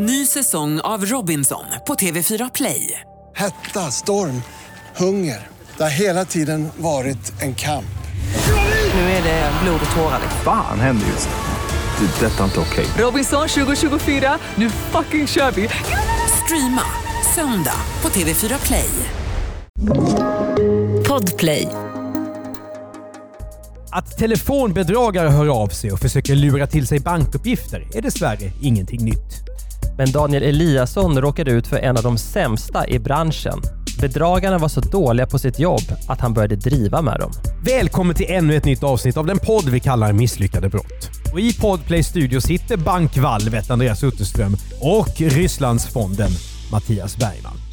Ny säsong av Robinson på TV4 Play. Hetta, storm, hunger. Det har hela tiden varit en kamp. Nu är det blod och tårar. Fan händer just nu. Det. är Detta är inte okej. Robinson 2024, nu fucking kör vi! Streama söndag på TV4 Play. Podplay. Att telefonbedragare hör av sig och försöker lura till sig bankuppgifter är dessvärre ingenting nytt. Men Daniel Eliasson råkade ut för en av de sämsta i branschen. Bedragarna var så dåliga på sitt jobb att han började driva med dem. Välkommen till ännu ett nytt avsnitt av den podd vi kallar Misslyckade brott. Och I Podplay studio sitter bankvalvet Andreas Utterström och Rysslandsfonden Mattias Bergman.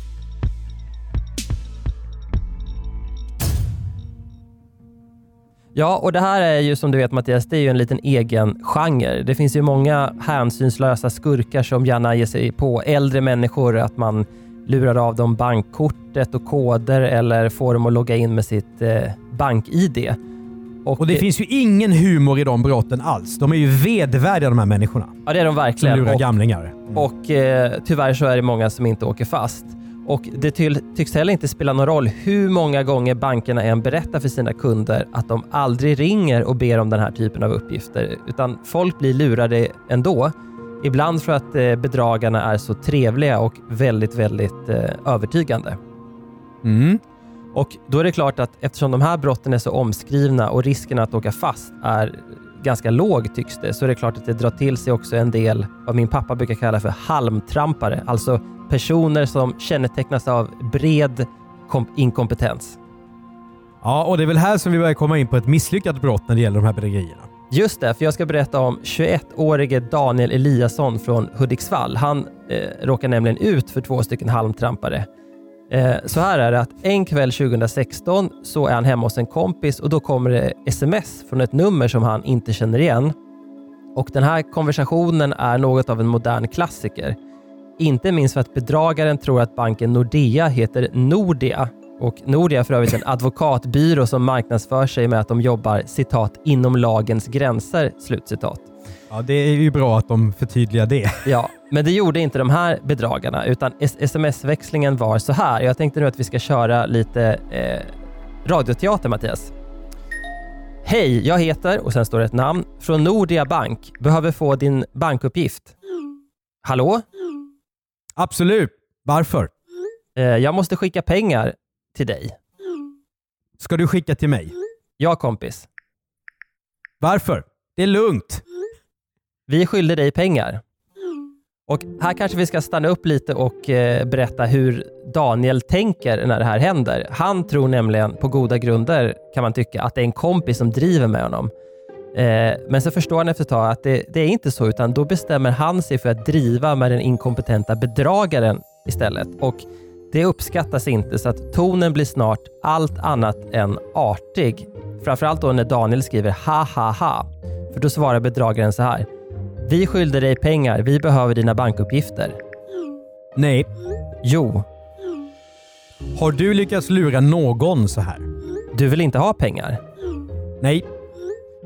Ja, och det här är ju som du vet Mattias, det är ju en liten egen genre. Det finns ju många hänsynslösa skurkar som gärna ger sig på äldre människor, att man lurar av dem bankkortet och koder eller får dem att logga in med sitt eh, bank-id. Och det finns ju ingen humor i de brotten alls. De är ju vedvärdiga de här människorna. Ja, det är de Som verkligen. lurar Och- gamlingar. Mm. Och eh, tyvärr så är det många som inte åker fast. Och det ty tycks heller inte spela någon roll hur många gånger bankerna än berättar för sina kunder att de aldrig ringer och ber om den här typen av uppgifter. Utan folk blir lurade ändå. Ibland för att eh, bedragarna är så trevliga och väldigt, väldigt eh, övertygande. Mm. Och då är det klart att eftersom de här brotten är så omskrivna och risken att åka fast är ganska låg tycks det, så är det klart att det drar till sig också en del vad min pappa brukar kalla för halmtrampare. Alltså personer som kännetecknas av bred kom- inkompetens. Ja, och det är väl här som vi börjar komma in på ett misslyckat brott när det gäller de här bedrägerierna. Just det, för jag ska berätta om 21-årige Daniel Eliasson från Hudiksvall. Han eh, råkar nämligen ut för två stycken halmtrampare. Eh, så här är det att en kväll 2016 så är han hemma hos en kompis och då kommer det sms från ett nummer som han inte känner igen. Och den här konversationen är något av en modern klassiker. Inte minst för att bedragaren tror att banken Nordea heter Nordea. Och Nordea är för övrigt en advokatbyrå som marknadsför sig med att de jobbar citat inom lagens gränser. Slutcitat. Ja, det är ju bra att de förtydligar det. Ja, men det gjorde inte de här bedragarna utan sms-växlingen var så här. Jag tänkte nu att vi ska köra lite eh, radioteater Mattias. Hej, jag heter och sen står det ett namn från Nordea Bank. Behöver få din bankuppgift. Hallå? Absolut. Varför? Eh, jag måste skicka pengar till dig. Ska du skicka till mig? Ja kompis. Varför? Det är lugnt. Vi skyllde dig pengar. Och här kanske vi ska stanna upp lite och eh, berätta hur Daniel tänker när det här händer. Han tror nämligen på goda grunder, kan man tycka, att det är en kompis som driver med honom. Eh, men så förstår han efter ett tag att det, det är inte så, utan då bestämmer han sig för att driva med den inkompetenta bedragaren istället. Och det uppskattas inte, så att tonen blir snart allt annat än artig. Framförallt då när Daniel skriver ha ha ha. För då svarar bedragaren så här. Vi skyllde dig pengar, vi behöver dina bankuppgifter. Nej. Jo, Har du lyckats lura någon så här? du vill inte ha pengar? Nej.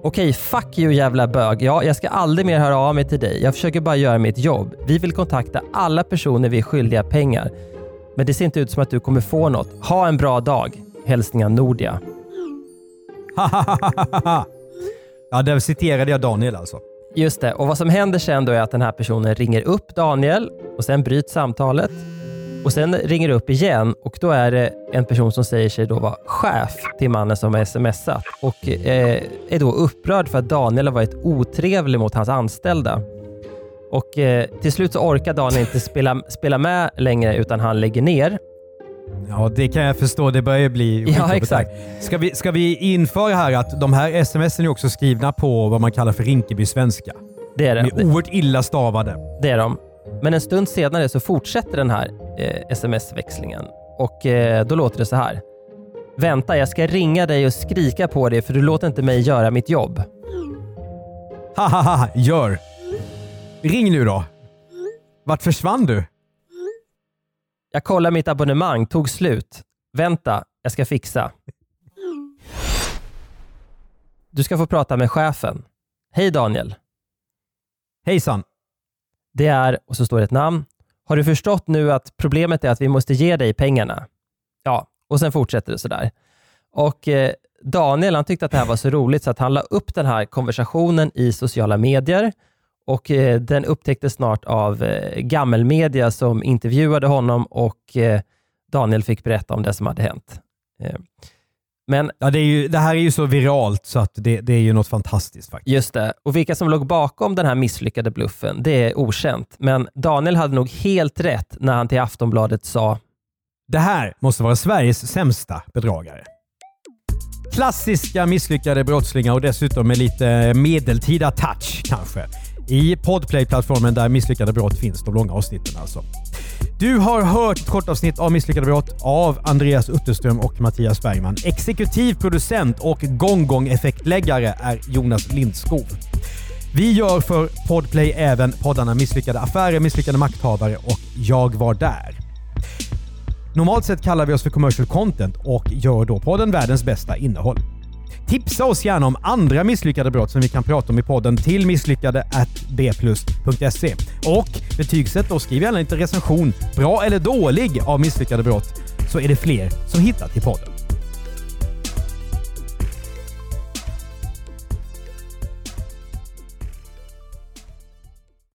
Okej, fuck you jävla bög. Ja, jag ska aldrig mer höra av mig till dig. Jag försöker bara göra mitt jobb. Vi vill kontakta alla personer vi är skyldiga pengar. Men det ser inte ut som att du kommer få något. Ha en bra dag. Hälsningar Nordia. ja, där citerade jag Daniel alltså. Just det, och vad som händer sen då är att den här personen ringer upp Daniel och sen bryts samtalet. Och sen ringer det upp igen och då är det en person som säger sig då vara chef till mannen som har smsat och eh, är då upprörd för att Daniel har varit otrevlig mot hans anställda. Och eh, till slut så orkar Daniel inte spela, spela med längre utan han lägger ner. Ja, det kan jag förstå. Det börjar bli Ja, exakt. Ska vi, ska vi införa här att de här smsen är också skrivna på vad man kallar för Rinkeby-svenska? Det är De det. är oerhört illa stavade. Det är de. Men en stund senare så fortsätter den här eh, sms-växlingen och eh, då låter det så här. Vänta, jag ska ringa dig och skrika på dig för du låter inte mig göra mitt jobb. Hahaha, gör! Ring nu då. Vart försvann du? Jag kollar mitt abonnemang, tog slut. Vänta, jag ska fixa. Du ska få prata med chefen. Hej Daniel. Hejsan. Det är, och så står det ett namn. Har du förstått nu att problemet är att vi måste ge dig pengarna? Ja, och sen fortsätter det sådär. Och eh, Daniel han tyckte att det här var så roligt så att han la upp den här konversationen i sociala medier och eh, den upptäcktes snart av eh, gammelmedia som intervjuade honom och eh, Daniel fick berätta om det som hade hänt. Eh, men Ja, det, är ju, det här är ju så viralt så att det, det är ju något fantastiskt faktiskt. Just det. Och vilka som låg bakom den här misslyckade bluffen, det är okänt. Men Daniel hade nog helt rätt när han till Aftonbladet sa Det här måste vara Sveriges sämsta bedragare. Klassiska misslyckade brottslingar och dessutom med lite medeltida touch kanske. I Podplay-plattformen där misslyckade brott finns, de långa avsnitten alltså. Du har hört ett kortavsnitt av Misslyckade brott av Andreas Utterström och Mattias Bergman. Exekutiv producent och gonggong-effektläggare är Jonas Lindskov. Vi gör för Podplay även poddarna Misslyckade affärer, Misslyckade makthavare och Jag var där. Normalt sett kallar vi oss för commercial content och gör då podden världens bästa innehåll. Tipsa oss gärna om andra misslyckade brott som vi kan prata om i podden till misslyckade@bplus.se. Och betygsätt och skriv gärna lite recension, bra eller dålig, av misslyckade brott så är det fler som hittar till podden.